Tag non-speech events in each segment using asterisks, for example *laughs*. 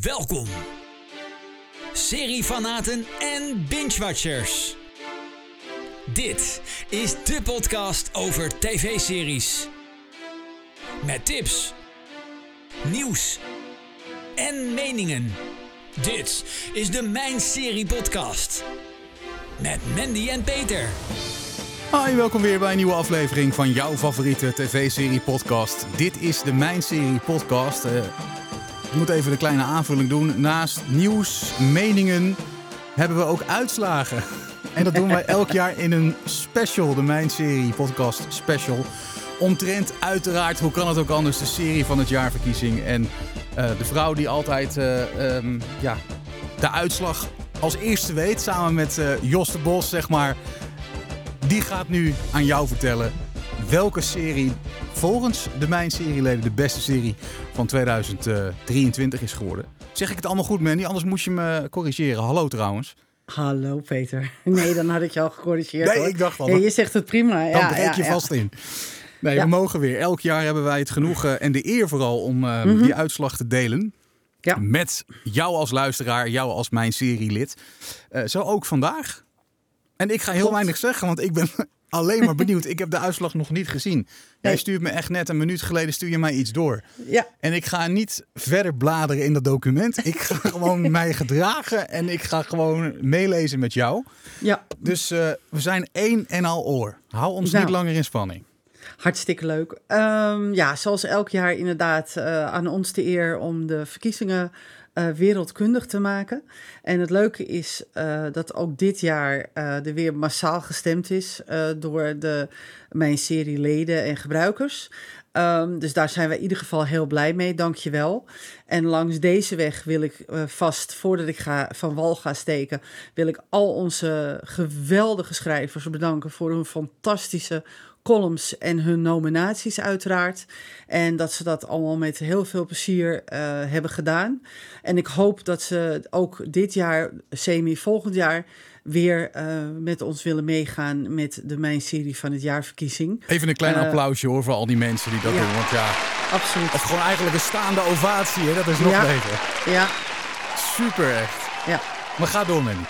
Welkom, seriefanaten en binge-watchers. Dit is de podcast over tv-series. Met tips, nieuws en meningen. Dit is de Mijn Serie Podcast. Met Mandy en Peter. Hi, welkom weer bij een nieuwe aflevering van jouw favoriete tv-serie podcast. Dit is de Mijn Serie podcast. Uh, ik moet even een kleine aanvulling doen. Naast nieuws, meningen, hebben we ook uitslagen. *laughs* En dat doen wij elk jaar in een special, de Mijn Serie podcast special. Omtrent uiteraard, hoe kan het ook anders, de serie van het jaarverkiezing. En uh, de vrouw die altijd uh, um, ja, de uitslag als eerste weet, samen met uh, Jos de Bos, zeg maar. Die gaat nu aan jou vertellen welke serie volgens de Mijn Serieleden de beste serie van 2023 is geworden. Zeg ik het allemaal goed, Mandy? Anders moest je me corrigeren. Hallo trouwens. Hallo Peter. *laughs* Nee, dan had ik je al gecorrigeerd. nee, hoor. ik dacht al. Ja, je zegt het prima. Dan ja, breek ja, je ja. vast in. Nee, we mogen weer. Elk jaar hebben wij het genoegen en de eer vooral om eh, die uitslag te delen. Mhm. Ja. Met jou als luisteraar, jou als mijn serielid. Eh, zo ook vandaag. En ik ga heel Klopt. weinig zeggen, want ik ben *laughs* alleen maar *laughs* benieuwd. Ik heb de uitslag nog niet gezien. Jij stuurt me echt net een minuut geleden stuur je mij iets door. Ja, En ik ga niet verder bladeren in dat document. Ik ga *laughs* gewoon mij gedragen en ik ga gewoon meelezen met jou. ja, Dus eh, we zijn één en al oor. Hou ons Nou. niet langer in spanning. hartstikke leuk. Ehm, ja, zoals elk jaar inderdaad eh, aan ons de eer om de verkiezingen eh, wereldkundig te maken. En het leuke is eh, dat ook dit jaar eh, er weer massaal gestemd is door de, mijn serie leden en gebruikers. Ehm, dus daar zijn we in ieder geval heel blij mee, dankjewel. En langs deze weg wil ik vast, voordat ik ga, van wal ga steken, wil ik al onze geweldige schrijvers bedanken voor hun fantastische columns en hun nominaties uiteraard. En dat ze dat allemaal met heel veel plezier eh, hebben gedaan. En ik hoop dat ze ook dit jaar, semi volgend jaar, weer eh, met ons willen meegaan met de Mijn Serie van het Jaarverkiezing. Even een klein Eh, applausje hoor voor al die mensen die dat ja. doen. Want ja, Absoluut. of gewoon eigenlijk een staande ovatie, hè? dat is nog Ja. beter. Ja, Super echt. ja. Maar ga door, Manny.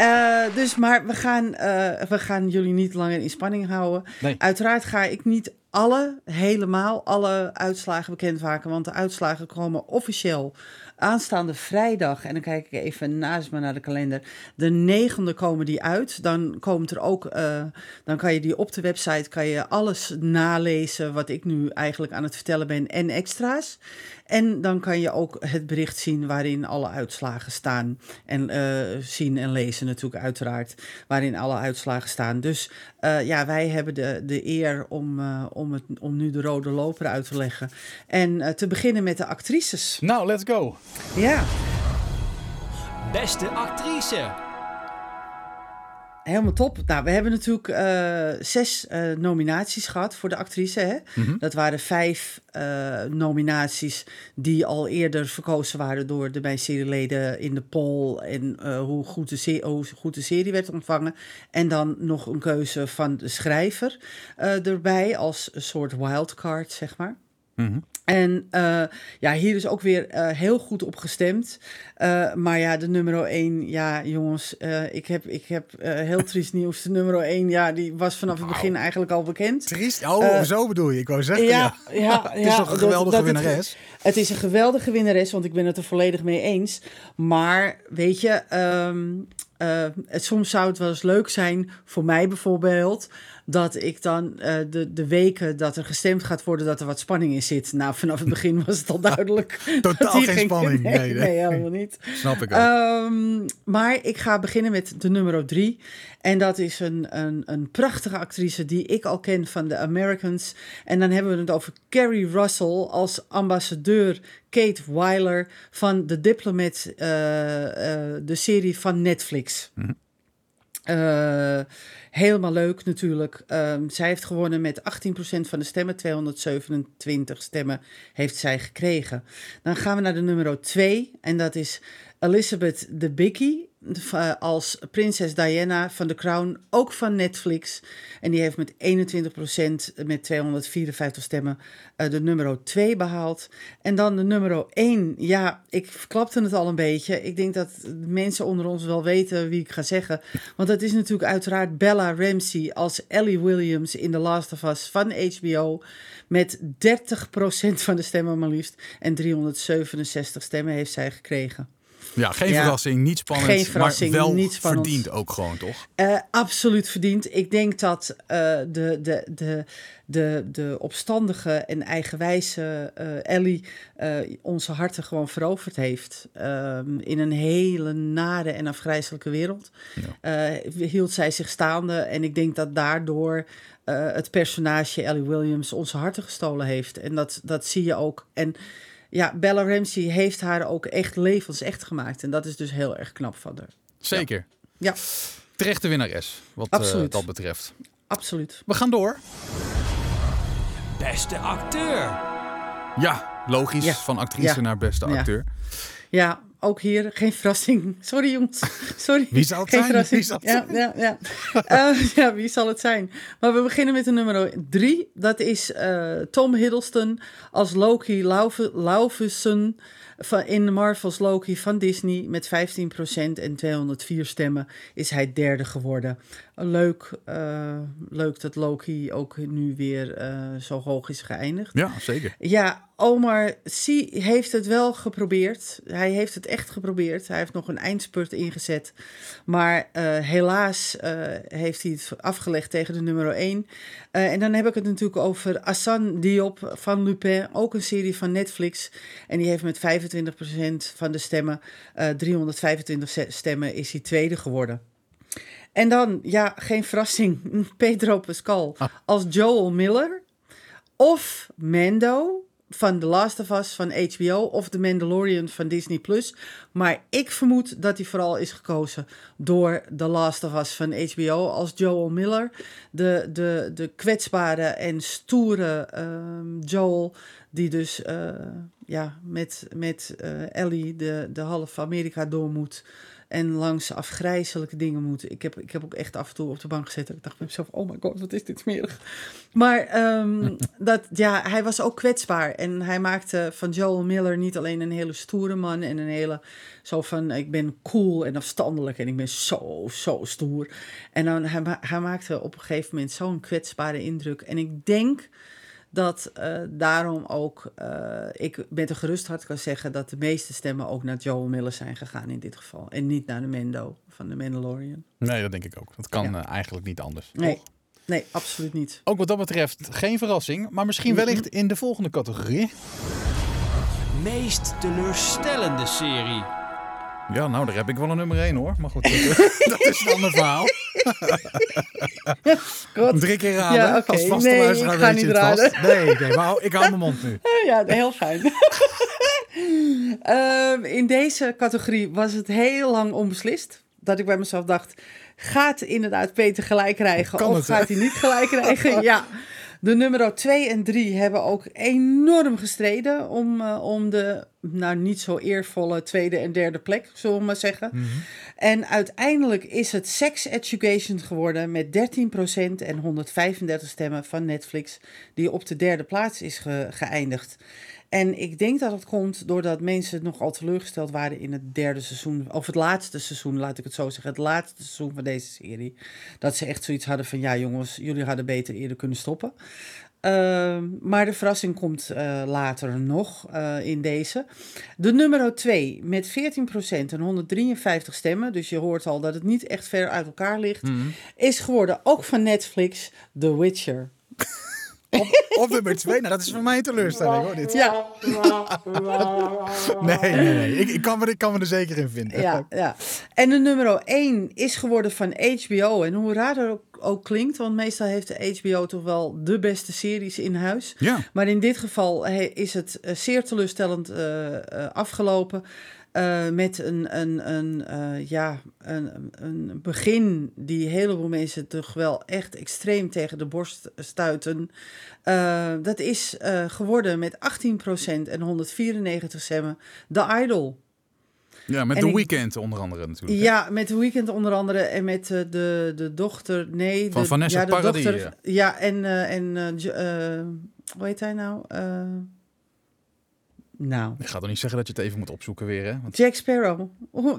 Eh, dus, maar we gaan, eh, we gaan jullie niet langer in spanning houden. Nee. Uiteraard ga ik niet alle, helemaal alle uitslagen bekendmaken. Want de uitslagen komen officieel aanstaande vrijdag. En dan kijk ik even naast me naar de kalender. De negende komen die uit. Dan komt er ook, eh, dan kan je die op de website, kan je alles nalezen wat ik nu eigenlijk aan het vertellen ben en extra's. En dan kan je ook het bericht zien waarin alle uitslagen staan. En eh, zien en lezen natuurlijk uiteraard, waarin alle uitslagen staan. Dus eh, ja, wij hebben de, de eer om, om, het, om nu de rode loper uit te leggen. En te beginnen met de actrices. Nou, let's go. Ja, Beste actrice. helemaal top. Nou, we hebben natuurlijk eh, zes eh, nominaties gehad voor de actrice. Hè? Dat waren vijf eh, nominaties die al eerder verkozen waren door de bijserieleden in de poll. En hoe, goed de hoe goed de serie werd ontvangen. En dan nog een keuze van de schrijver erbij als een soort wildcard, zeg maar. En eh, ja, hier is ook weer eh, heel goed op gestemd. Eh, maar ja, de nummer 1, ja jongens, ik heb, ik heb heel triest nieuws. De nummer 1, ja, die was vanaf het begin eigenlijk al bekend. Triest. Oh, zo bedoel je. Ik wou zeggen, ja. Ja, ja, *laughs* Het is ja, toch een geweldige dat winnares? Het is een geweldige winnares, want ik ben het er volledig mee eens. Maar weet je, ehm, eh, het, soms zou het wel eens leuk zijn, voor mij bijvoorbeeld, dat ik dan eh, de, de weken dat er gestemd gaat worden, dat er wat spanning in zit. Nou, vanaf het begin was het al *laughs* duidelijk. dat Totaal geen spanning. Nee, Nee, helemaal niet. Snap ik ook. Ehm, maar ik ga beginnen met de nummer drie. En dat is een, een, een prachtige actrice die ik al ken van de Americans. En dan hebben we het over Carrie Russell als ambassadeur Kate Weiler van The Diplomat, eh, eh, de serie van Netflix. Eh, helemaal leuk natuurlijk. Ehm, zij heeft gewonnen met 18% van de stemmen. 227 stemmen heeft zij gekregen. Dan gaan we naar de nummer 2. En dat is Elizabeth de Bicky. Eh, als prinses Diana van The Crown, ook van Netflix. En die heeft met 21% met 254 stemmen uh, de nummer 2 behaald. En dan de nummer 1. Ja, ik verklapte het al een beetje. Ik denk dat mensen onder ons wel weten wie ik ga zeggen. Want dat is natuurlijk uiteraard Bella Ramsey als Ellie Williams in The Last of Us van HBO. Met 30% van de stemmen maar liefst. En 367 stemmen heeft zij gekregen. Ja, geen verrassing, niet spannend, geen verrassing, maar wel niet spannend. verdiend ook gewoon, toch? Uh, absoluut verdiend. Ik denk dat uh, de, de, de, de, de opstandige en eigenwijze uh, Ellie onze harten gewoon veroverd heeft. Ehm, in een hele nare en afgrijzelijke wereld ja. hield zij zich staande. En ik denk dat daardoor het personage Ellie Williams onze harten gestolen heeft. En dat, dat zie je ook. En ja, Bella Ramsey heeft haar ook echt levensecht gemaakt. En dat is dus heel erg knap van haar. Zeker. Ja. Terechte winnares, wat uh, dat betreft. Absoluut. We gaan door. Beste acteur. Ja, logisch. Van actrice naar beste acteur. Ja, ook hier geen verrassing. Sorry jongens. Sorry. Wie zal het zijn? Wie zal het ja, ja, ja. uh, *laughs* ja, wie zal het zijn? Maar we beginnen met de nummer drie. Dat is uh, Tom Hiddleston als Loki Laufeyson van, in Marvel's Loki van Disney. Met 15% en 204 stemmen is hij derde geworden. Leuk, uh, leuk dat Loki ook nu weer zo hoog is geëindigd. Ja, zeker. Ja, Omar Sy heeft het wel geprobeerd. Hij heeft het echt geprobeerd. Hij heeft nog een eindspurt ingezet. Maar uh, helaas heeft hij het afgelegd tegen de nummer 1. en dan heb ik het natuurlijk over Assan Diop van Lupin. Ook een serie van Netflix. En die heeft met 25% van de stemmen, 325 stemmen, is hij tweede geworden. En dan, ja, geen verrassing, *laughs* Pedro Pascal ah. als Joel Miller. Of Mando van The Last of Us van HBO of The Mandalorian van Disney+. Plus. Maar ik vermoed dat hij vooral is gekozen door The Last of Us van HBO als Joel Miller. De, de, de kwetsbare en stoere um, Joel die dus uh, ja, met, met uh, Ellie de, de half Amerika door moet en langs afgrijzelijke dingen moeten. Ik heb, ik heb ook echt af en toe op de bank gezeten. Ik dacht bij mezelf, oh my god, wat is dit smerig. Maar um, *laughs* dat, ja, hij was ook kwetsbaar. En hij maakte van Joel Miller niet alleen een hele stoere man... en een hele, zo van, ik ben cool en afstandelijk... en ik ben zo, zo stoer. En dan, hij, hij maakte op een gegeven moment zo'n kwetsbare indruk. En ik denk dat uh, daarom ook uh, ik met een gerust hart kan zeggen dat de meeste stemmen ook naar Joel Miller zijn gegaan in dit geval. En niet naar de Mendo van de Mandalorian. Nee, dat denk ik ook. Dat kan uh, eigenlijk niet anders. Nee. nee, absoluut niet. Ook wat dat betreft geen verrassing, maar misschien wellicht in de volgende categorie. Meest teleurstellende serie. Ja, nou, daar heb ik wel een nummer 1 hoor. Maar goed, *laughs* dat is een ander verhaal. Drie keer raden. Ja, okay. Als vaste nee, ik ga niet raden. Nee, nee, maar ik hou mijn mond nu. *laughs* Ja, heel fijn. um, *laughs* in deze categorie was het heel lang onbeslist. Dat ik bij mezelf dacht, gaat inderdaad Peter gelijk krijgen kan of het, gaat hij niet gelijk krijgen? ja. De nummer 2 en 3 hebben ook enorm gestreden om, uh, om de nou niet zo eervolle tweede en derde plek, zullen we maar zeggen. Mm -hmm. En uiteindelijk is het Sex Education geworden met 13% en 135 stemmen van Netflix, die op de derde plaats is ge geëindigd. En ik denk dat het komt doordat mensen nogal teleurgesteld waren in het derde seizoen, of het laatste seizoen, laat ik het zo zeggen, het laatste seizoen van deze serie. Dat ze echt zoiets hadden van, ja jongens, jullie hadden beter eerder kunnen stoppen. Uh, maar de verrassing komt uh, later nog uh, in deze. De nummer 2 met 14% en 153 stemmen, dus je hoort al dat het niet echt ver uit elkaar ligt, mm -hmm. is geworden ook van Netflix The Witcher. Op, op nummer 2? Nou, dat is voor mij een teleurstelling hoor. Dit. Ja. *laughs* nee, nee, nee. Ik, ik, kan me, ik kan me er zeker in vinden. Ja, ja. En de nummer 1 is geworden van HBO. En hoe raar dat ook, ook, klinkt, want meestal heeft de HBO toch wel de beste series in huis. Ja. Maar in dit geval is het eh, zeer teleurstellend uh, uh, afgelopen. Uh, met een, een, een, uh, ja, een, een begin die een heleboel mensen toch wel echt extreem tegen de borst stuiten. Uh, dat is geworden met 18% en 194 stemmen The Idol. Ja, met En The Weeknd onder andere natuurlijk. hè? Ja, met The Weeknd onder andere en met eh, de, de dochter, nee. Van de, Vanessa ja, de Paradis, dochter, ja. en, eh, en eh, eh, hoe heet hij nou? Eh, nou, Ik ga toch niet zeggen dat je het even moet opzoeken weer, hè? Want Jack Sparrow.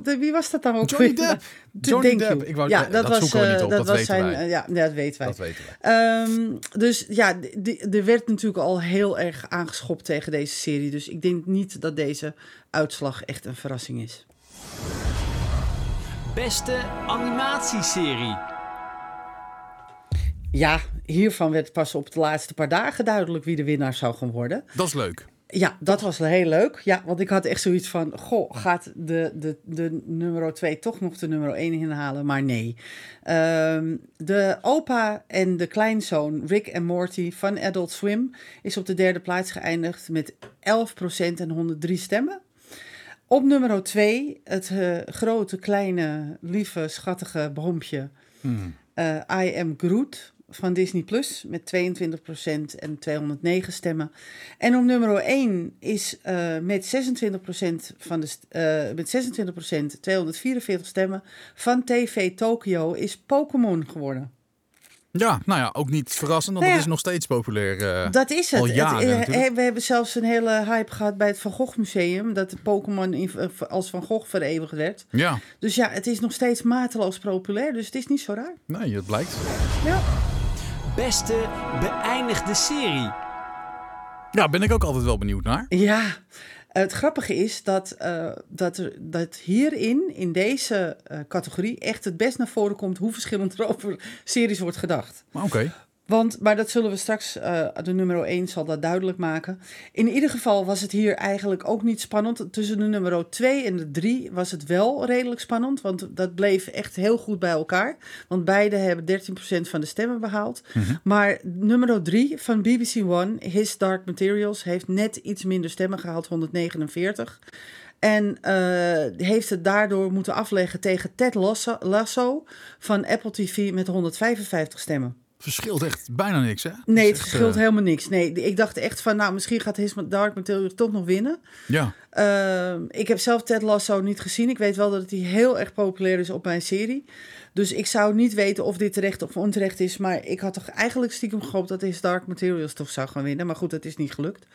Wie was dat dan ook? Johnny weer? Depp. *laughs* De- Johnny thank Depp. Ik wou- ja, dat dat, was, zoeken we niet eh, op, dat dat was weten zijn, wij. eh, ja, dat weten wij. dat weten wij. Ehm, dus ja, er werd natuurlijk al heel erg aangeschopt tegen deze serie. Dus ik denk niet dat deze uitslag echt een verrassing is. Beste animatieserie. Ja, hiervan werd pas op de laatste paar dagen duidelijk wie de winnaar zou gaan worden. Dat is leuk. Ja, dat was heel leuk. Ja, want ik had echt zoiets van: Goh, gaat de, de, de nummer 2 toch nog de nummer 1 inhalen? Maar nee. Ehm, de opa en de kleinzoon Rick en Morty van Adult Swim is op de derde plaats geëindigd met 11% en 103 stemmen. Op nummer 2 het eh, grote, kleine, lieve, schattige bompje Hmm. eh, I Am Groot van Disney Plus met 22% en 209 stemmen. En op nummer 1 is eh, met 26% van de eh, met 26% 244 stemmen van TV Tokyo is Pokémon geworden. Ja, nou ja, ook niet verrassend, want Nou ja, het is nog steeds populair. eh. Dat is het. al Het, jaren we hebben zelfs een hele hype gehad bij het Van Gogh Museum dat de Pokémon als Van Gogh vereeuwigd werd. Ja, Dus ja, het is nog steeds mateloos populair, dus het is niet zo raar. nee, dat blijkt. Ja. Beste beëindigde serie. Ja, ben ik ook altijd wel benieuwd naar. Ja, het grappige is dat, eh, dat, er, dat hierin, in deze eh, categorie, echt het best naar voren komt hoe verschillend er over series wordt gedacht. Maar oké. Want, maar dat zullen we straks, eh, de nummer 1 zal dat duidelijk maken. In ieder geval was het hier eigenlijk ook niet spannend. Tussen de nummer 2 en de 3 was het wel redelijk spannend. Want dat bleef echt heel goed bij elkaar. Want beide hebben 13% van de stemmen behaald. Maar nummer 3 van BBC One, His Dark Materials, heeft net iets minder stemmen gehaald, 149. En eh, heeft het daardoor moeten afleggen tegen Ted Lasso van Apple TV met 155 stemmen. Verschilt echt bijna niks, hè? Nee, het echt, verschilt eh, helemaal niks. Nee, ik dacht echt van, nou, misschien gaat His Dark Materials toch nog winnen. Ja, Ehm, ik heb zelf Ted Lasso niet gezien. Ik weet wel dat hij heel erg populair is op mijn serie. Dus ik zou niet weten of dit terecht of onterecht is. Maar ik had toch eigenlijk stiekem gehoopt dat His Dark Materials toch zou gaan winnen. Maar goed, dat is niet gelukt.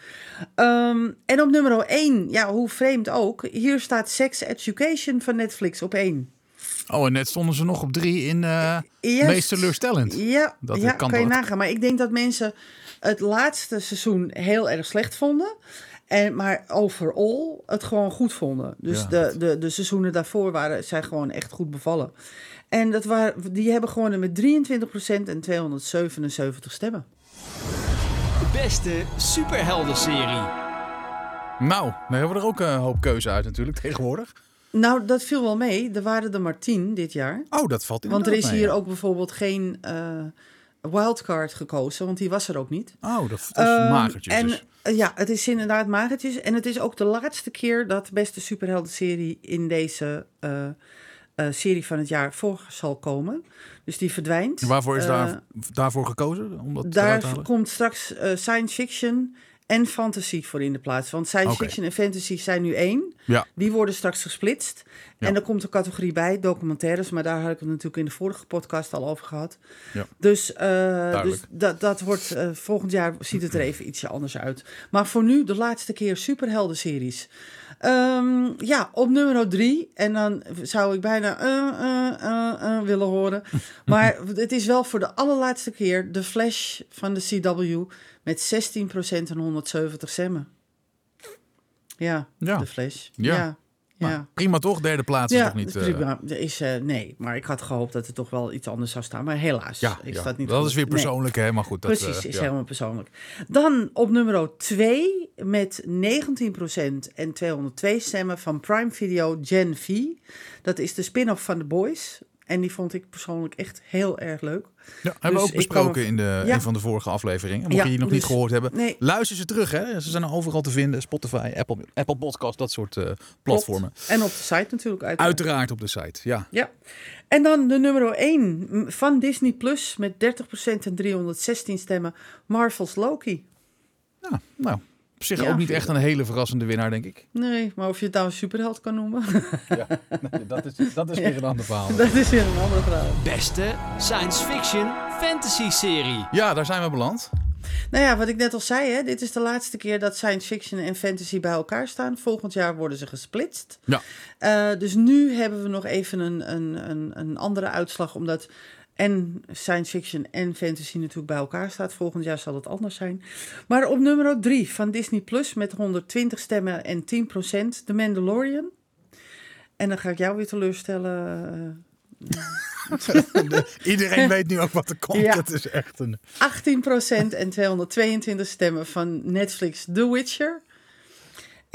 Ehm, en op nummer 1, ja, hoe vreemd ook. Hier staat Sex Education van Netflix op 1. Oh, en net stonden ze nog op drie in eh Juist. meest teleurstellend. Ja, Dat ja kan kan, je nagaan. Maar ik denk dat mensen het laatste seizoen heel erg slecht vonden. En, maar overal het gewoon goed vonden. Dus Ja, de, de, de seizoenen daarvoor waren, zijn gewoon echt goed bevallen. En dat waren, die hebben gewonnen met 23% en 277 stemmen. Beste superheldenserie. Nou, daar hebben we er ook een hoop keuze uit natuurlijk tegenwoordig. Nou, dat viel wel mee. Er waren er maar 10 dit jaar. Oh, dat valt in. Want er is hier ook bijvoorbeeld geen eh, wildcard gekozen, want die was er ook niet. Oh, dat, dat is Ehm, magertjes En dus. eh, ja, het is inderdaad magertjes. En het is ook de laatste keer dat de beste superheldenserie in deze eh, serie van het jaar voor zal komen. Dus die verdwijnt. Waarvoor is daar, daarvoor gekozen? Om dat Daar komt straks science fiction en fantasy voor in de plaats. Want science fiction en fantasy zijn nu één. Ja, Die worden straks gesplitst. Ja. En er komt een categorie bij, documentaires. Maar daar had ik het natuurlijk in de vorige podcast al over gehad. Ja. Dus, eh, dus dat, dat wordt, eh, volgend jaar ziet het er even ietsje anders uit. Maar voor nu de laatste keer superhelden-series. Ehm, ja, op nummer drie. En dan zou ik bijna eh, willen horen. *laughs* Maar het is wel voor de allerlaatste keer de Flash van de CW met 16% en 170 stemmen. Ja, Ja. de Flash. Ja. Ja, ja. Nou, prima toch? Derde plaats is toch niet... eh, prima. Er is, eh, nee, maar ik had gehoopt dat er toch wel iets anders zou staan. Maar helaas, ja, ik sta niet dat goed. is weer Nee. persoonlijk, hè? Maar goed. Dat, Precies, eh, is helemaal persoonlijk. Dan op nummer 2 met 19% en 202 stemmen van Prime Video Gen V. Dat is de spin-off van The Boys. En die vond ik persoonlijk echt heel erg leuk. Ja, hebben we Dus ook besproken in de, Ja. een van de vorige afleveringen. Mocht Ja, je die nog dus- niet gehoord hebben, Nee. luister ze terug. Hè? Ze zijn overal te vinden. Spotify, Apple, Apple Podcast, dat soort eh, platformen. Klopt. En op de site natuurlijk uit. Uiteraard op de site, ja. Ja. En dan de nummer 1 van Disney Plus met 30% en 316 stemmen. Marvel's Loki. ja nou, Op zich Ja, ook niet echt een hele verrassende winnaar, denk ik. Nee, maar of je het nou een superheld kan noemen, *laughs* Ja, dat is, dat is weer een ander verhaal. *laughs* dat is weer een andere verhaal. Beste science fiction fantasy serie. Ja, daar zijn we beland. Nou ja, wat ik net al zei, hè, dit is de laatste keer dat science fiction en fantasy bij elkaar staan. Volgend jaar worden ze gesplitst. Ja. Eh, dus nu hebben we nog even een, een, een, een andere uitslag, omdat en science fiction en fantasy natuurlijk bij elkaar staat. Volgend jaar zal het anders zijn. Maar op nummer 3 van Disney Plus met 120 stemmen en 10% The Mandalorian. En dan ga ik jou weer teleurstellen. eh, *laughs* *laughs* Iedereen weet nu ook wat er komt. Ja. Het is echt een... 18% en 222 stemmen van Netflix The Witcher.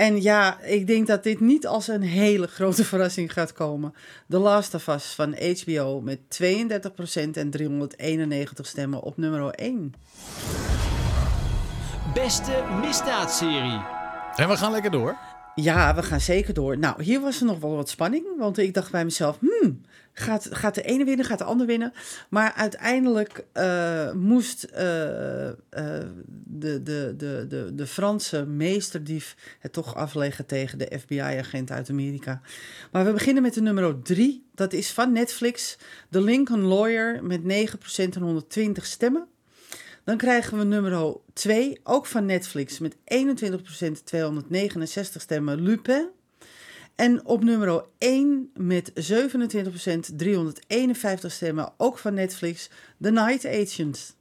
En ja, ik denk dat dit niet als een hele grote *laughs* verrassing gaat komen. The Last of Us van HBO met 32% en 391 stemmen op nummer 1. Beste misdaadserie. En we gaan lekker door. Ja, we gaan zeker door. Nou, hier was er nog wel wat spanning. Want ik dacht bij mezelf, hmm, gaat, gaat de ene winnen, gaat de ander winnen? Maar uiteindelijk eh, moest eh, eh, de, de, de, de, de Franse meesterdief het toch afleggen tegen de FBI-agent uit Amerika. Maar we beginnen met de nummer drie. Dat is van Netflix, The Lincoln Lawyer, met 9% en 120 stemmen. Dan krijgen we nummer 2, ook van Netflix, met 21% 269 stemmen, Lupin. En op nummer 1 met 27% 351 stemmen, ook van Netflix, The Night Agent.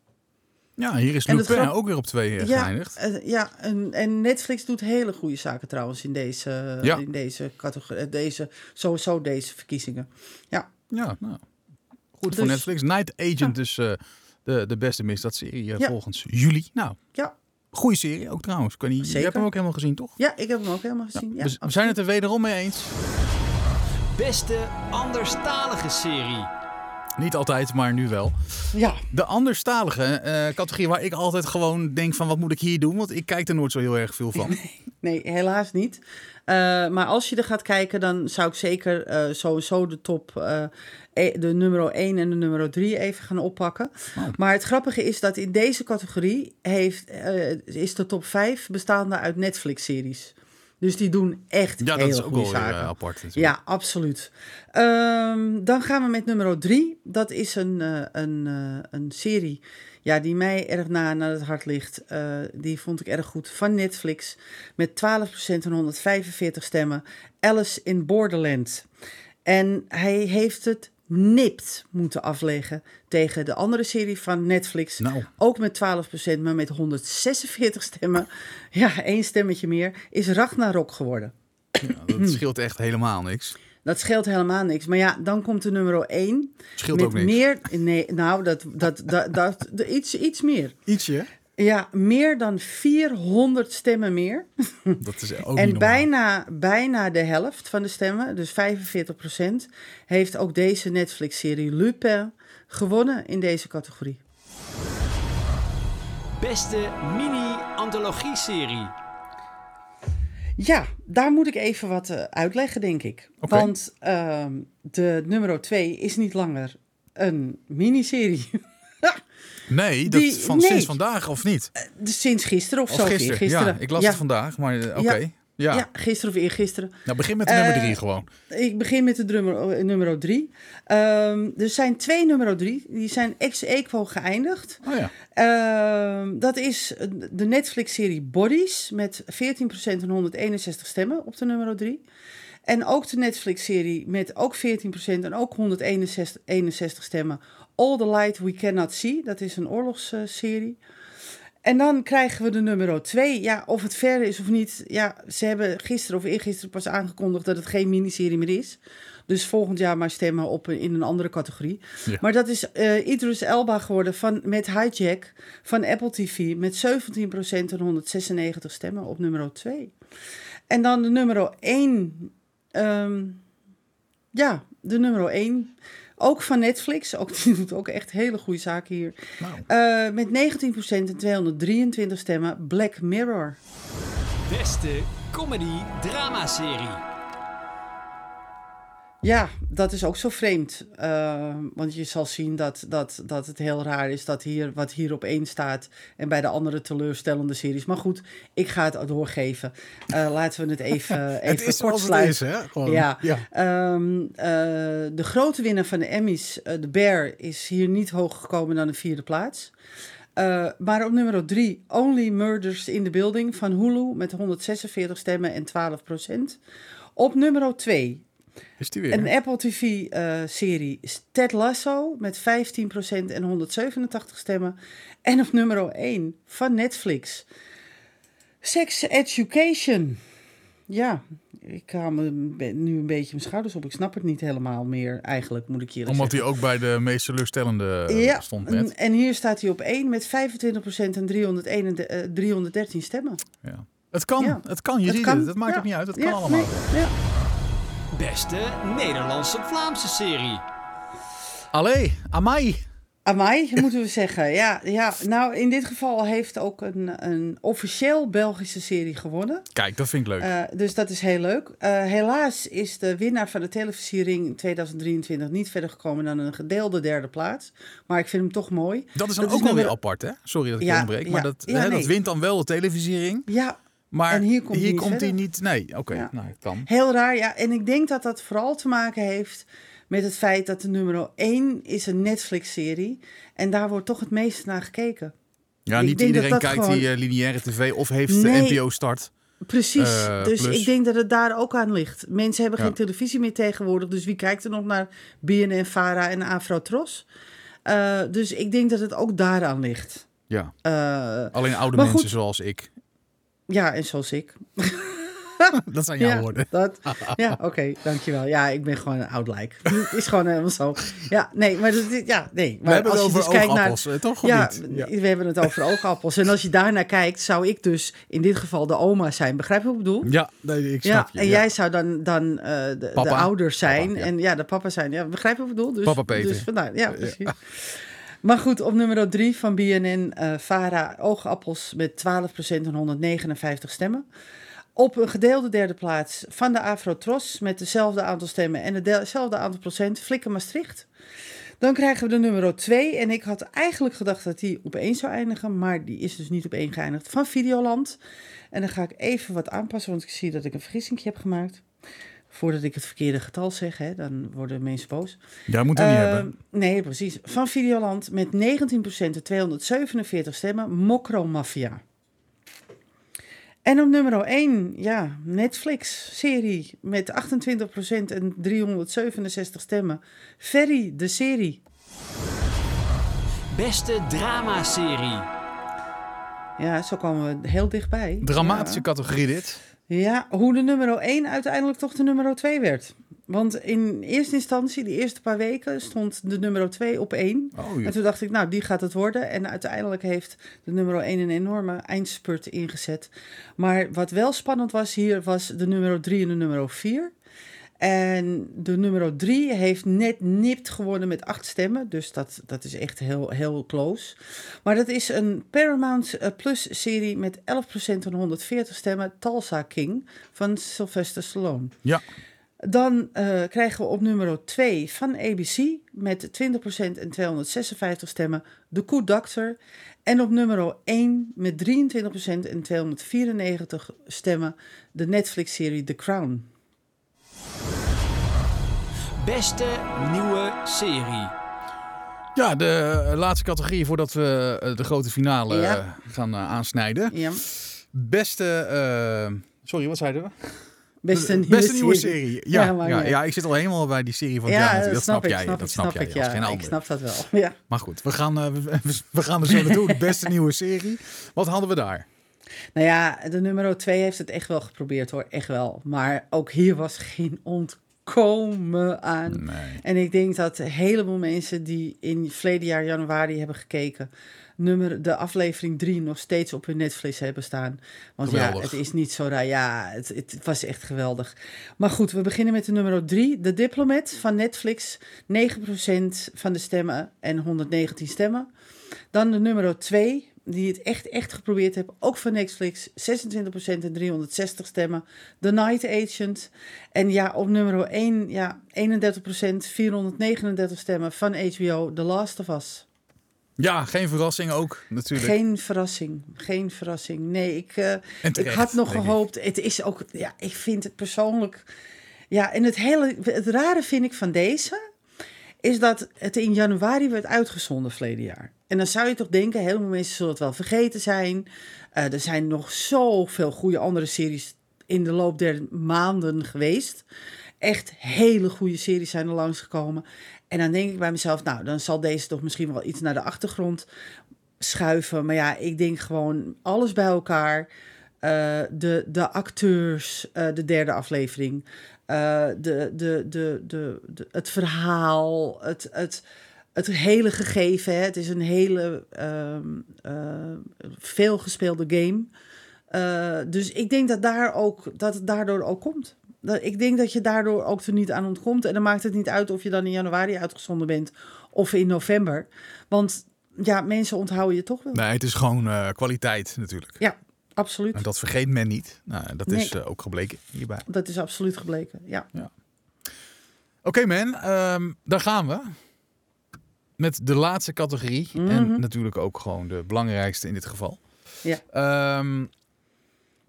Ja, hier is Lupin grap- ook weer op twee eh, Ja, geëindigd. eh, ja en, en Netflix doet hele goede zaken trouwens in deze, Ja. in deze categorie, eh, deze, sowieso deze verkiezingen. Ja, Ja, nou. Goed voor Dus- Netflix. Night Agent dus eh, de, de beste misdaadserie eh, Ja. volgens jullie. Nou, ja, goede serie ook trouwens. Kan je Zeker. hebt hem ook helemaal gezien, toch? ja, ik heb hem ook helemaal gezien. Ja, we, we zijn het er wederom mee eens. Beste anderstalige serie. Niet altijd, maar nu wel. ja, De anderstalige eh, categorie waar ik altijd gewoon denk van wat moet ik hier doen? Want ik kijk er nooit zo heel erg veel van. *laughs* Nee, helaas niet. Eh, maar als je er gaat kijken, dan zou ik zeker eh, sowieso de top, eh, de nummer 1 en de nummer 3 even gaan oppakken. Oh. Maar het grappige is dat in deze categorie heeft, eh, is de top 5 bestaande uit Netflix-series. Dus die doen echt Ja, dat hele is ook weer, zaken. eh, apart. natuurlijk. Ja, absoluut. Ehm, dan gaan we met nummer drie. Dat is een, eh, een, een serie ja, die mij erg na naar het hart ligt. Die vond ik erg goed van Netflix. Met 12% en 145 stemmen. Alice in Borderland. En hij heeft het nipt moeten afleggen tegen de andere serie van Netflix. Nou, Ook met 12%, maar met 146 stemmen. Ja, één stemmetje meer. Is Ragnarok geworden. ja, dat scheelt echt helemaal niks. Dat scheelt helemaal niks. Maar ja, dan komt de nummer 1. Scheelt met ook niks. meer. Nee, nou, dat, dat, dat, dat, iets, iets meer. Ietsje. Ja, meer dan 400 stemmen meer. *laughs* Dat is ook niet en normaal. bijna, bijna de helft van de stemmen, dus 45% heeft ook deze Netflix-serie Lupin gewonnen in deze categorie. Beste mini-antologie-serie. Ja, daar moet ik even wat eh, uitleggen, denk ik. Oké. Want ehm, de nummer 2 is niet langer een miniserie. *laughs* Nee, dat Die- van nee. sinds vandaag of niet? Dus Sinds gisteren of, Of zo. gisteren. Gisteren. Ja, ik las ja. het vandaag, maar eh, oké. Ja. Ja. Ja. gisteren of eergisteren. Nou, begin met de nummer Eh, drie gewoon. Ik begin met de drummer, eh, nummer drie. Ehm, er zijn twee nummer drie. Die zijn ex equo geëindigd. Oh ja. Ehm, dat is de Netflix-serie Bodies met 14% en 161 stemmen op de nummer 3. En ook de Netflix-serie met ook 14% en ook 161 61 stemmen. All the Light We Cannot See. Dat is een oorlogsserie. En dan krijgen we de nummer 2. Ja, of het verder is of niet. Ja, ze hebben gisteren of eergisteren pas aangekondigd dat het geen miniserie meer is. Dus volgend jaar maar stemmen op in een andere categorie. Ja. Maar dat is eh Idris Elba geworden van, met Hijack van Apple TV. Met 17% en 196 stemmen op nummer 2. En dan de nummer 1. ehm, ja, de nummer 1. Ook van Netflix. Ook, *laughs* die doet ook echt hele goede zaken hier. Nou, Eh, met 19% en 223 stemmen Black Mirror. Beste comedy-drama-serie. Ja, dat is ook zo vreemd. Uh, want je zal zien dat, dat, dat het heel raar is dat hier wat hier op één staat en bij de andere teleurstellende series. Maar goed, ik ga het doorgeven. Uh, laten we het even, *laughs* even het is kort sluiten. Het is, hè? Gewoon, ja. ja. Um, uh, de grote winnaar van de Emmys, de Bear, is hier niet hoger gekomen dan de vierde plaats. Uh, maar op nummer 3, Only Murders in the Building van Hulu met 146 stemmen en 12 procent. Op nummer 2, is die weer? Een Apple TV-serie uh, is Ted Lasso met 15% en 187 stemmen. En op nummer 1 van Netflix. Sex Education. Ja, ik haal me nu een beetje mijn schouders op. Ik snap het niet helemaal meer, eigenlijk, moet ik hier Omdat hij ook bij de meest teleurstellende ja, stond net. En hier staat hij op 1 met 25% en 301, uh, 313 stemmen. Ja. Het kan, ja. het kan, je het ziet kan. het. Het maakt ja. ook niet uit, het kan allemaal. Nee. Beste Nederlandse-Vlaamse serie. Allee, Amai. Amai, moeten we *laughs* zeggen. Ja, ja, nou, in dit geval heeft ook een, een officieel Belgische serie gewonnen. Kijk, dat vind ik leuk. Uh, dus dat is heel leuk. Uh, helaas is de winnaar van de televisiering 2023 niet verder gekomen dan een gedeelde derde plaats. Maar ik vind hem toch mooi. Dat is dan dat ook wel weer apart, hè? Sorry dat ik ja, onderbreek. Maar dat, ja, hè, nee. dat wint dan wel de televisiering. Ja, maar en hier komt, hier niet komt hij niet. Nee, oké, okay, nou, het kan. Heel raar, ja. En ik denk dat dat vooral te maken heeft met het feit dat de nummer 1 is een Netflix-serie. En daar wordt toch het meeste naar gekeken. Ja, niet iedereen kijkt gewoon... die uh, lineaire tv of heeft nee, de NPO Start. Precies, uh, dus plus. ik denk dat het daar ook aan ligt. Mensen hebben ja. geen televisie meer tegenwoordig, dus wie kijkt er nog naar BNN, Vara en Afro-Tros? Uh, dus ik denk dat het ook daaraan ligt. Ja, alleen oude mensen goed, zoals ik. Ja, en zoals ik. *laughs* dat zijn jouw ja, woorden. Dat, *laughs* ja, oké, okay, dankjewel. Ja, ik ben gewoon een oud lijk. *laughs* Is gewoon helemaal zo. Ja, nee, maar dat, ja, nee. Maar we hebben als het je over dus oogappels, naar, toch? Ja, ja, we hebben het over oogappels. En als je daarnaar kijkt, zou ik dus in dit geval de oma zijn. Begrijp je wat ik bedoel? Ja, nee, ik snap ja, je. En jij zou dan, dan uh, de, de ouders zijn. Papa. En ja, de papa zijn. Ja, begrijp je wat ik bedoel? Dus, papa Peter. Dus vandaar, ja, precies. Maar goed, op nummer 3 van BNN, uh, Vara, oogappels met 12% en 159 stemmen. Op een gedeelde derde plaats van de Afro-Tros met dezelfde aantal stemmen en hetzelfde aantal procent, Flikken Maastricht. Dan krijgen we de nummer 2. En ik had eigenlijk gedacht dat die op 1 zou eindigen, maar die is dus niet op 1 geëindigd. Van Videoland. En dan ga ik even wat aanpassen, want ik zie dat ik een vergissing heb gemaakt. Voordat ik het verkeerde getal zeg, hè, dan worden mensen boos. Ja, moet uh, niet hebben. Nee, precies. Van Videoland met 19% en 247 stemmen, Mokro Mafia. En op nummer 1, ja, Netflix-serie met 28% en 367 stemmen. Ferry, de serie. Beste drama-serie. Ja, zo komen we heel dichtbij. Dramatische ja. categorie dit. Ja, hoe de nummer 1 uiteindelijk toch de nummer 2 werd. Want in eerste instantie, de eerste paar weken, stond de nummer 2 op 1. Oh, en toen dacht ik, nou, die gaat het worden. En uiteindelijk heeft de nummer 1 een enorme eindspurt ingezet. Maar wat wel spannend was hier, was de nummer 3 en de nummer 4. En de nummer 3 heeft net nipt gewonnen met acht stemmen. Dus dat, dat is echt heel, heel close. Maar dat is een Paramount Plus serie met 11% en 140 stemmen. Tulsa King van Sylvester Stallone. Ja. Dan uh, krijgen we op nummer 2 van ABC met 20% en 256 stemmen The Good Doctor. En op nummer 1 met 23% en 294 stemmen de Netflix-serie The Crown. Beste nieuwe serie. Ja, de laatste categorie voordat we eh, de grote finale ja. gaan uh, aansnijden. Ja. Beste, uh, sorry, wat zeiden we? Beste, nieuwe, Beste nieuwe serie. serie. Ja, ja, ja, ja, ik zit al helemaal bij die serie van ja. Dat, dat snap, ik, jij. Snap dat ik, snap, snap jij. ik, ja. geen ik snap dat wel. Ja. Maar goed, we gaan, uh, we gaan er zo naartoe. De *laughs* beste nieuwe serie. Wat hadden we daar? Nou ja, de nummer 2 heeft het echt wel geprobeerd hoor. Echt wel. Maar ook hier was geen ontkomen aan. Nee. En ik denk dat een heleboel mensen die in verleden jaar januari hebben gekeken nummer, de aflevering 3 nog steeds op hun Netflix hebben staan. Want geweldig. ja, het is niet zo raar. Ja, het, het, was echt geweldig. Maar goed, we beginnen met de nummer 3. De Diplomat van Netflix. 9% van de stemmen en 119 stemmen. Dan de nummer 2 die het echt, echt geprobeerd hebben. Ook van Netflix, 26% en 360 stemmen. The Night Agent. En ja, op nummer 1, ja, 31%, 439 stemmen van HBO, The Last of Us. Ja, geen verrassing ook natuurlijk. Geen verrassing, geen verrassing. Nee, ik, uh, ik had nog denk ik. gehoopt. Het is ook, ja, ik vind het persoonlijk. Ja, en het hele, het rare vind ik van deze is dat het in januari werd uitgezonden verleden jaar. En dan zou je toch denken, veel mensen zullen het wel vergeten zijn. Eh, er zijn nog zoveel goede andere series in de loop der maanden geweest. Echt hele goede series zijn er langsgekomen. En dan denk ik bij mezelf, nou, dan zal deze toch misschien wel iets naar de achtergrond schuiven. Maar ja, ik denk gewoon alles bij elkaar. Uh, de, de acteurs, uh, de derde aflevering. De, de, de, de, het verhaal, het, het, het hele gegeven. Hè. Het is een hele veelgespeelde game. dus ik denk dat, daar ook, dat het daardoor ook komt. Dat, ik denk dat je daardoor ook er niet aan ontkomt. En dan maakt het niet uit of je dan in januari uitgezonden bent of in november. Want ja, mensen onthouden je toch wel. Nee, het is gewoon uh, kwaliteit natuurlijk. Ja, absoluut. En dat vergeet men niet. Nou, dat is ook gebleken hierbij. Dat is absoluut gebleken, ja. ja. Oké okay, man, um, daar gaan we. Met de laatste categorie. Mm -hmm. En natuurlijk ook gewoon de belangrijkste in dit geval. Ja. Um,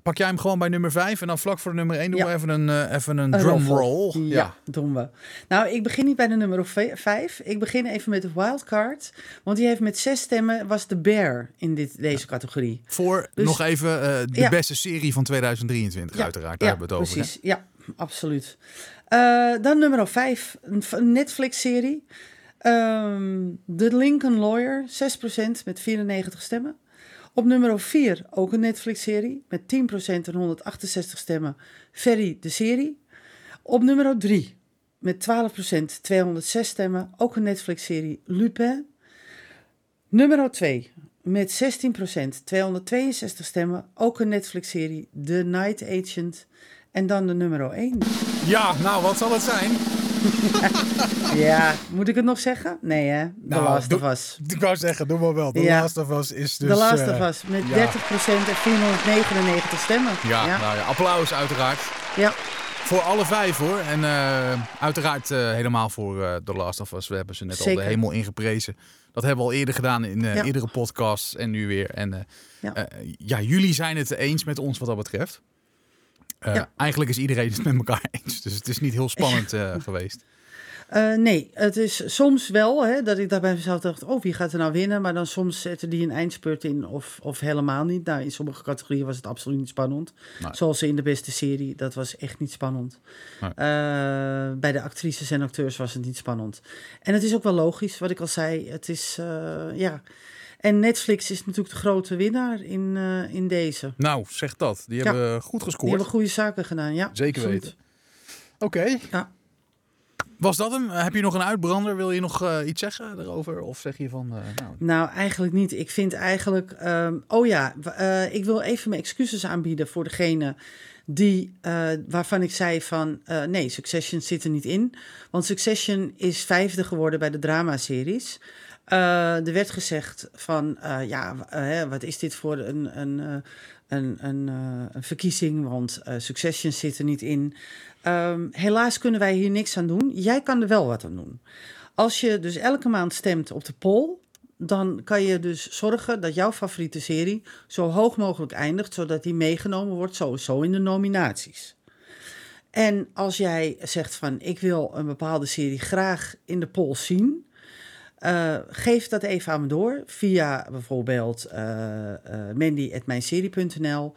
Pak jij hem gewoon bij nummer 5 en dan vlak voor de nummer 1 doen ja. we even een, uh, even een, een drum roll. Ja, ja, doen we. Nou, ik begin niet bij de nummer 5. Ik begin even met de wildcard. Want die heeft met zes stemmen, was de Bear in dit, deze categorie. Voor dus, nog even uh, de ja. beste serie van 2023 ja, uiteraard. Daar hebben we het over. Precies, hè? ja, absoluut. Uh, dan nummer 5, een Netflix-serie. Um, The Lincoln Lawyer, 6% met 94 stemmen. Op nummer 4 ook een Netflix-serie met 10% en 168 stemmen. Ferry, de serie. Op nummer 3 met 12% 206 stemmen. Ook een Netflix-serie Lupin. Nummer 2 met 16% 262 stemmen. Ook een Netflix-serie The Night Agent. En dan de nummer 1. Ja, nou, wat zal het zijn? *laughs* ja, moet ik het nog zeggen? Nee, hè? The nou, Last of Us. Ik wou zeggen, doe maar wel. The Ja. Last of Us is dus... The Last eh, of Us met ja. 30% en 499 stemmen. Ja, ja. Nou ja, applaus uiteraard. Ja. Voor alle vijf hoor. En eh, uiteraard eh, helemaal voor eh The Last of Us. We hebben ze net al de hemel ingeprezen. Dat hebben we al eerder gedaan in eh, Ja. eerdere podcast en nu weer. En eh, Ja. eh, ja, jullie zijn het eens met ons wat dat betreft. Eh, Ja. Eigenlijk is iedereen het met elkaar *laughs* eens. Dus het is niet heel spannend *laughs* eh, geweest. Eh, nee, het is soms wel hè, dat ik daar bij mezelf dacht: oh, wie gaat er nou winnen? Maar dan soms zetten die een eindspurt in of, of helemaal niet. Nou, in sommige categorieën was het absoluut niet spannend. Nee. Zoals in de beste serie, dat was echt niet spannend. Nee. Bij de actrices en acteurs was het niet spannend. En het is ook wel logisch, wat ik al zei. Het is, ja. En Netflix is natuurlijk de grote winnaar in, eh, in deze. Nou, zeg dat. Die Ja. hebben goed Die gescoord. hebben goede zaken gedaan, ja. Zeker absoluut. weten. Oké. Ja. Was dat hem? Heb je nog een uitbrander? Wil je nog eh, iets zeggen erover? Of zeg je van... eh, nou, Nou, eigenlijk niet. Ik vind eigenlijk. ehm, oh ja, ik wil even mijn excuses aanbieden voor degene die, waarvan ik zei van nee, Succession zit er niet in. Want Succession is vijfde geworden bij de dramaseries. Eh er werd gezegd van eh, ja, eh, wat is dit voor een, een, een, een, verkiezing? Want Succession zit er niet in. Ehm, helaas kunnen wij hier niks aan doen. Jij kan er wel wat aan doen. Als je dus elke maand stemt op de poll, dan kan je dus zorgen dat jouw favoriete serie zo hoog mogelijk eindigt, zodat die meegenomen wordt sowieso in de nominaties. En als jij zegt van ik wil een bepaalde serie graag in de poll zien, eh, geef dat even aan me door via bijvoorbeeld uh, uh, mandy.mijnserie.nl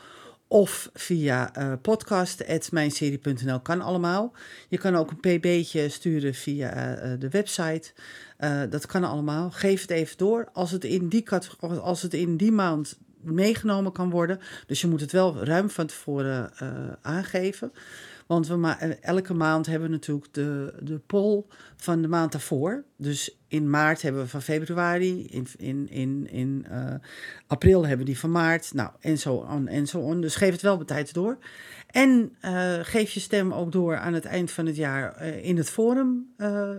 of via podcast.mijnserie.nl. Kan allemaal. Je kan ook een pb'tje sturen via de website. Dat kan allemaal. Geef het even door. Als het, in die als het in die maand meegenomen kan worden. Dus je moet het wel ruim van tevoren aangeven. Want we ma elke maand hebben we natuurlijk de, de poll van de maand daarvoor. Dus in maart hebben we van februari, in, in, in, in uh, april hebben we die van maart. Nou, en zo en zo on. Dus geef het wel betijds door. En uh, geef je stem ook door aan het eind van het jaar in het forum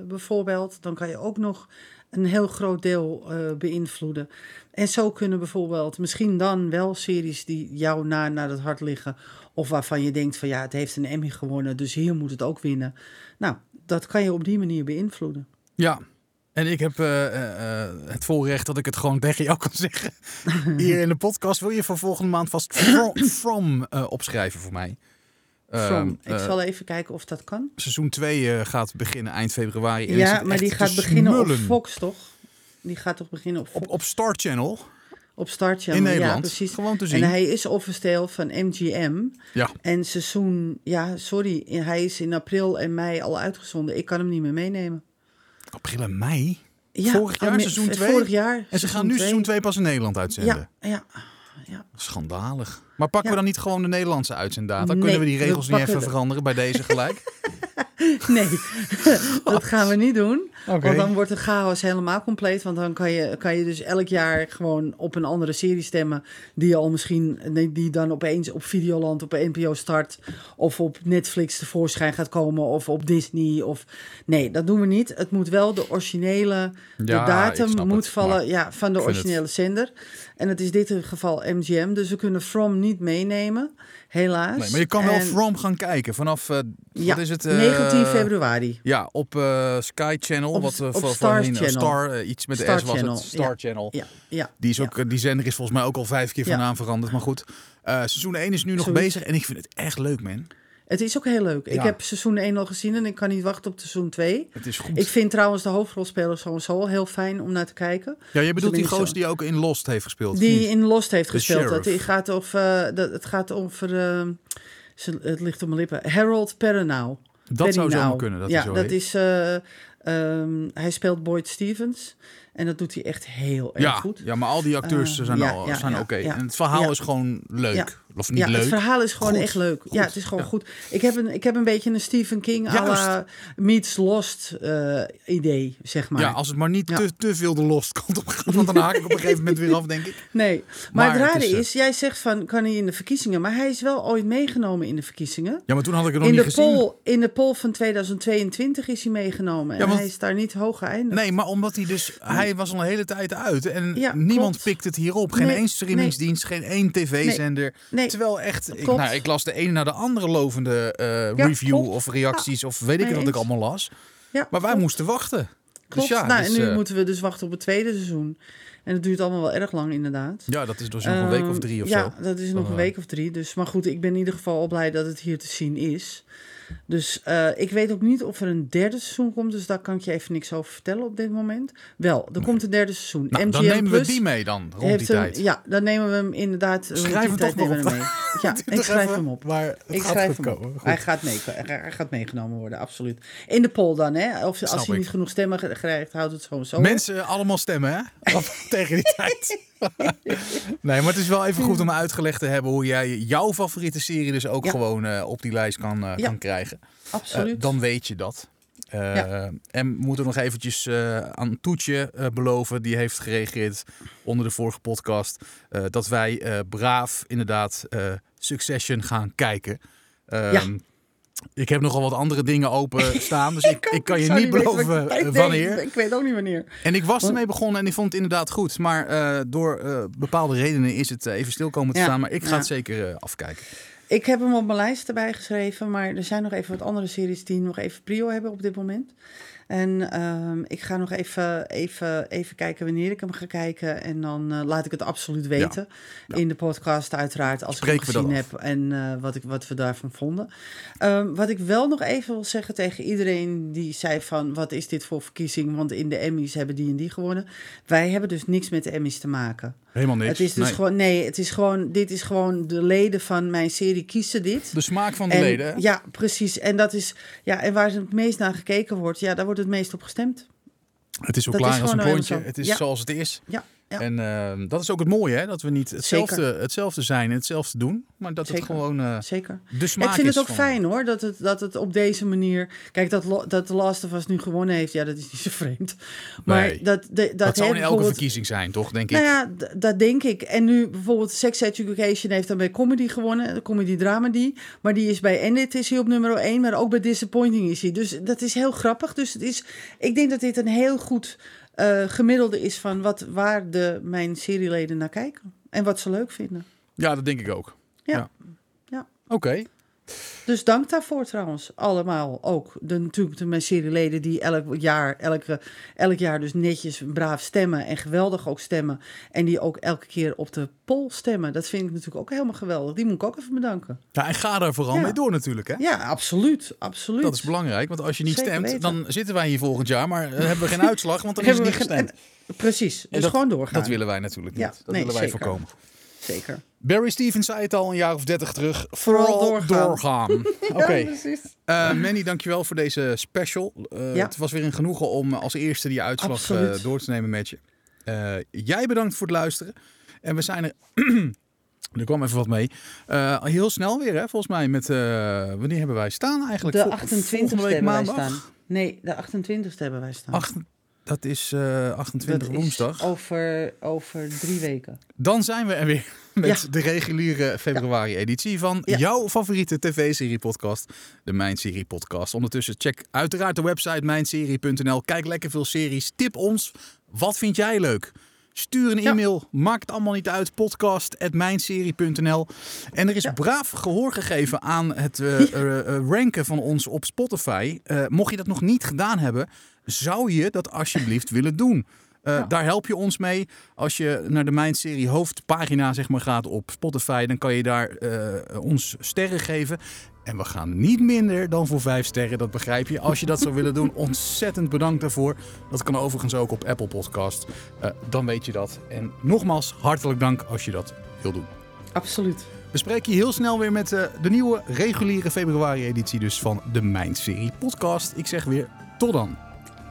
bijvoorbeeld. Dan kan je ook nog een heel groot deel eh, beïnvloeden. En zo kunnen bijvoorbeeld misschien dan wel series die jou na, naar het hart liggen. Of waarvan je denkt van ja, het heeft een Emmy gewonnen, dus hier moet het ook winnen. Nou, dat kan je op die manier beïnvloeden. Ja. En ik heb eh, eh, het voorrecht dat ik het gewoon *laughs* tegen jou kan zeggen. *laughs* Hier in de podcast wil je voor volgende maand vast From, from opschrijven voor mij. From. Ehm, Ik eh, zal even kijken of dat kan. Seizoen 2 gaat beginnen eind februari. En Ja, maar die gaat beginnen op. Fox, toch? Die gaat toch beginnen op Fox? Op, op Star Channel Op Star Channel, in Nederland. ja, precies. Gewoon te zien. En hij is officieel van MGM. Ja. En seizoen, ja, sorry, hij is in april en mei al uitgezonden. Ik kan hem niet meer meenemen. April en mei. Ja, Vorig jaar, oh, seizoen v- twee? Vorig jaar. En ze gaan nu seizoen 2 pas in Nederland uitzenden. Ja, ja, ja. Schandalig. Maar pakken we dan niet gewoon de Nederlandse uitzenddata? Nee, Kunnen we die we regels niet even de- veranderen bij deze gelijk? *laughs* Nee, *laughs* dat gaan we niet doen. Oké. Want dan wordt de chaos helemaal compleet. Want dan kan je, kan je dus elk jaar gewoon op een andere serie stemmen. Die je al misschien, nee, die dan opeens op Videoland, op NPO start. Of op Netflix tevoorschijn gaat komen. Of op Disney. Of... Nee, dat doen we niet. Het moet wel de originele, de Ja, datum moet het, vallen ja, van de originele zender. En het is dit geval MGM. Dus we kunnen From niet meenemen, helaas. Nee, maar je kan wel From gaan kijken vanaf, eh, Ja, wat is het? eh, 19 februari. Ja, op eh, Sky Channel. Op- wat, eh, op Star eh, Channel. Star, eh, iets met Star de S was Channel, het. Star ja. Channel. Ja, ja. Die, is ook, eh, die zender is volgens mij ook al vijf keer van naam veranderd. Maar goed, eh, seizoen 1 is nu nog bezig en ik vind het echt leuk, man. Het is ook heel leuk. Ik heb seizoen 1 al gezien en ik kan niet wachten op seizoen 2. Het is goed. Ik vind trouwens de hoofdrolspeler sowieso heel fijn om naar te kijken. ja, je bedoelt die Zo. gozer die ook in Lost heeft gespeeld. Die in Lost heeft gespeeld. sheriff. Het gaat over, dat, het gaat over eh, ze- het ligt op mijn lippen, Harold Perrineau. dat zou zomaar kunnen. Dat ja, zo dat is, eh, ehm, hij speelt Boyd Stevens en dat doet hij echt heel erg ja, goed. ja, maar al die acteurs Eh, zijn, ja, al, ja, zijn oké. En het verhaal is gewoon leuk. Of niet ja, leuk. het verhaal is gewoon Goed, echt leuk. goed, Ja, het is gewoon goed. Ik heb, een, ik heb een beetje een Stephen King à la Meets Lost eh, idee, zeg maar. Ja, als het maar niet te, te veel de Lost kant op gaat. Want dan haak ik op een gegeven moment weer af, denk ik. *laughs* Nee, maar, Maar het het rare is, is, eh, jij zegt van kan hij in de verkiezingen, maar hij is wel ooit meegenomen in de verkiezingen. Ja, maar toen had ik het nog In niet de, gezien. poll, in de poll van 2022 is hij meegenomen en Ja, hij is daar niet hoog geëindigd. Nee, maar omdat hij dus... Hij was al een hele tijd uit. En Ja, niemand klopt. pikt het hierop. Geen Nee, één streamingsdienst, geen één tv-zender. Nee, Terwijl echt... Ik, Klopt. nou, ik las de ene naar de andere lovende eh, Ja, review klopt. of reacties. Of weet ik wat ik eens. allemaal las. ja, Maar wij klopt, moesten wachten. klopt. Dus ja, nou, dus, en nu eh, moeten we dus wachten op het tweede seizoen. En dat duurt allemaal wel erg lang inderdaad. ja, dat is dus nog een week of Ehm, drie of ja, zo. dat is nog een eh, week of drie. Dus, maar goed, ik ben in ieder geval al blij dat het hier te zien is. Dus eh, ik weet ook niet of er een derde seizoen komt. Dus daar kan ik je even niks over vertellen op dit moment. Wel, er komt een derde seizoen. Nou, dan nemen we die mee dan, rond die tijd. Ja, dan nemen we hem inderdaad. rond Schrijf die hem tijd nemen we hem mee. *laughs* Ja, ik schrijf hem op. Maar Ik gaat schrijf hem op. Hij gaat, mee, hij gaat meegenomen worden, absoluut. In de poll dan, hè? Of als hij niet genoeg stemmen krijgt, houdt het gewoon zo. Mensen allemaal stemmen, hè? *laughs* Tegen die tijd. *laughs* *laughs* nee, maar het is wel even goed om uitgelegd te hebben hoe jij jouw favoriete serie dus ook Ja. gewoon eh, op die lijst kan, eh, Ja. kan krijgen. Eh, Absoluut. dan weet je dat. Ja. En we moeten nog eventjes aan Toetje beloven. Die heeft gereageerd onder de vorige podcast. dat wij braaf inderdaad Succession gaan kijken. Ja. Ik heb nogal wat andere dingen open *laughs* staan. Dus ik, ik kan je niet beloven eh, ik wanneer. Ik weet ook niet wanneer. En ik was ermee begonnen en ik vond het inderdaad goed. Maar eh, door eh, bepaalde redenen is het even stil komen te Ja, staan. Maar ik ga ja. het zeker afkijken. Ik heb hem op mijn lijst erbij geschreven, maar er zijn nog even wat andere series die nog even prio hebben op dit moment. En ehm, ik ga nog even, even, even kijken wanneer ik hem ga kijken. En dan eh, laat ik het absoluut weten. Ja. In de podcast uiteraard, als Spreken ik hem gezien heb en eh, wat, ik, wat we daarvan vonden. Ehm, wat ik wel nog even wil zeggen tegen iedereen die zei van... wat is dit voor verkiezing, want in de Emmys hebben die en die gewonnen. Wij hebben dus niks met de Emmys te maken. Helemaal niks. Het is dus Nee. gewoon, nee, het is gewoon, dit is gewoon de leden van mijn serie kiezen dit. De smaak van de En- leden. hè? Ja, precies. En dat is, ja, en waar het meest naar gekeken wordt, ja, daar wordt het meest op gestemd. Het is Dat klaar is als een klontje. zo. Het is Ja. zoals het is. Ja, ja. En eh, dat is ook het mooie, hè? Dat we niet hetzelfde, hetzelfde zijn en hetzelfde doen. Maar dat het gewoon eh, zeker. de smaak ik vind het ook van- fijn hoor, dat het, dat het op deze manier... Kijk, dat, dat The Last of Us nu gewonnen heeft, ja, dat is niet zo vreemd. Maar Nee. dat, de, dat, Dat, zou in elke bijvoorbeeld- verkiezing zijn, toch? Denk ik. Nou ja, dat denk ik. En nu bijvoorbeeld Sex Education heeft dan bij comedy gewonnen, de comedy dramedy. Maar die is bij Endit is hij op nummer 1, maar ook bij Disappointing is hij. Dus dat is heel grappig. Dus het is, ik denk dat dit een heel goed eh, gemiddelde is van wat, waar de, mijn serieleden naar kijken. En wat ze leuk vinden. Ja, dat denk ik ook. Ja. Ja. Oké. Dus dank daarvoor trouwens, allemaal. Ook de, natuurlijk de mijn serieleden die elk jaar, elke, elk jaar dus netjes braaf stemmen en geweldig ook stemmen. En die ook elke keer op de poll stemmen. Dat vind ik natuurlijk ook helemaal geweldig. Die moet ik ook even bedanken. Ja, en ga daar vooral Ja. mee door natuurlijk, hè? Ja, absoluut. absoluut. Dat is belangrijk, want als je niet Zeker stemt, weten. dan zitten wij hier volgend jaar, maar eh, hebben we geen *laughs* uitslag, want dan is niet gestemd. en- Precies, dus dat, gewoon doorgaan. Dat willen wij natuurlijk niet. Ja, dat nee, willen wij zeker. voorkomen. Zeker. Barry Stevens zei het al een jaar of dertig terug. Vooral doorgaan. doorgaan. *laughs* Oké. Ja, precies. Eh, Manny, dankjewel voor deze special. Eh, Ja. Het was weer een genoegen om als eerste die uitslag eh, door te nemen met je. Eh, jij bedankt voor het luisteren. En we zijn er... *clears throat* er kwam even wat mee. Eh, heel snel weer, hè, volgens mij. Met, eh, wanneer hebben wij staan eigenlijk? De Vol- 28 volgende e hebben wij maandag? staan. Nee, de 28 e hebben wij staan. Dat is eh 28 Dat is woensdag. Over, over drie weken. Dan zijn we er weer *laughs* met Ja. de reguliere februari-editie van Ja. jouw favoriete tv-serie-podcast, de Mijn Serie Podcast. Ondertussen check uiteraard de website mijnserie.nl. Kijk lekker veel series. Tip ons. Wat vind jij leuk? Stuur een e-mail. Maakt het allemaal niet uit. Podcast.mijnserie.nl. En er is braaf gehoor gegeven aan het eh, eh, eh, ranken van ons op Spotify. Eh, mocht je dat nog niet gedaan hebben, zou je dat alsjeblieft willen doen. Eh, Ja. Daar help je ons mee. Als je naar de Mijnserie hoofdpagina zeg maar, gaat op Spotify, dan kan je daar eh, ons sterren geven. En we gaan niet minder dan voor vijf sterren, dat begrijp je. Als je dat zou willen doen, *laughs* ontzettend bedankt daarvoor. Dat kan overigens ook op Apple Podcast. Eh, dan weet je dat. En nogmaals, hartelijk dank als je dat wil doen. Absoluut. We spreken je heel snel weer met de nieuwe reguliere februari-editie dus van de Mijnserie podcast. Ik zeg weer tot dan.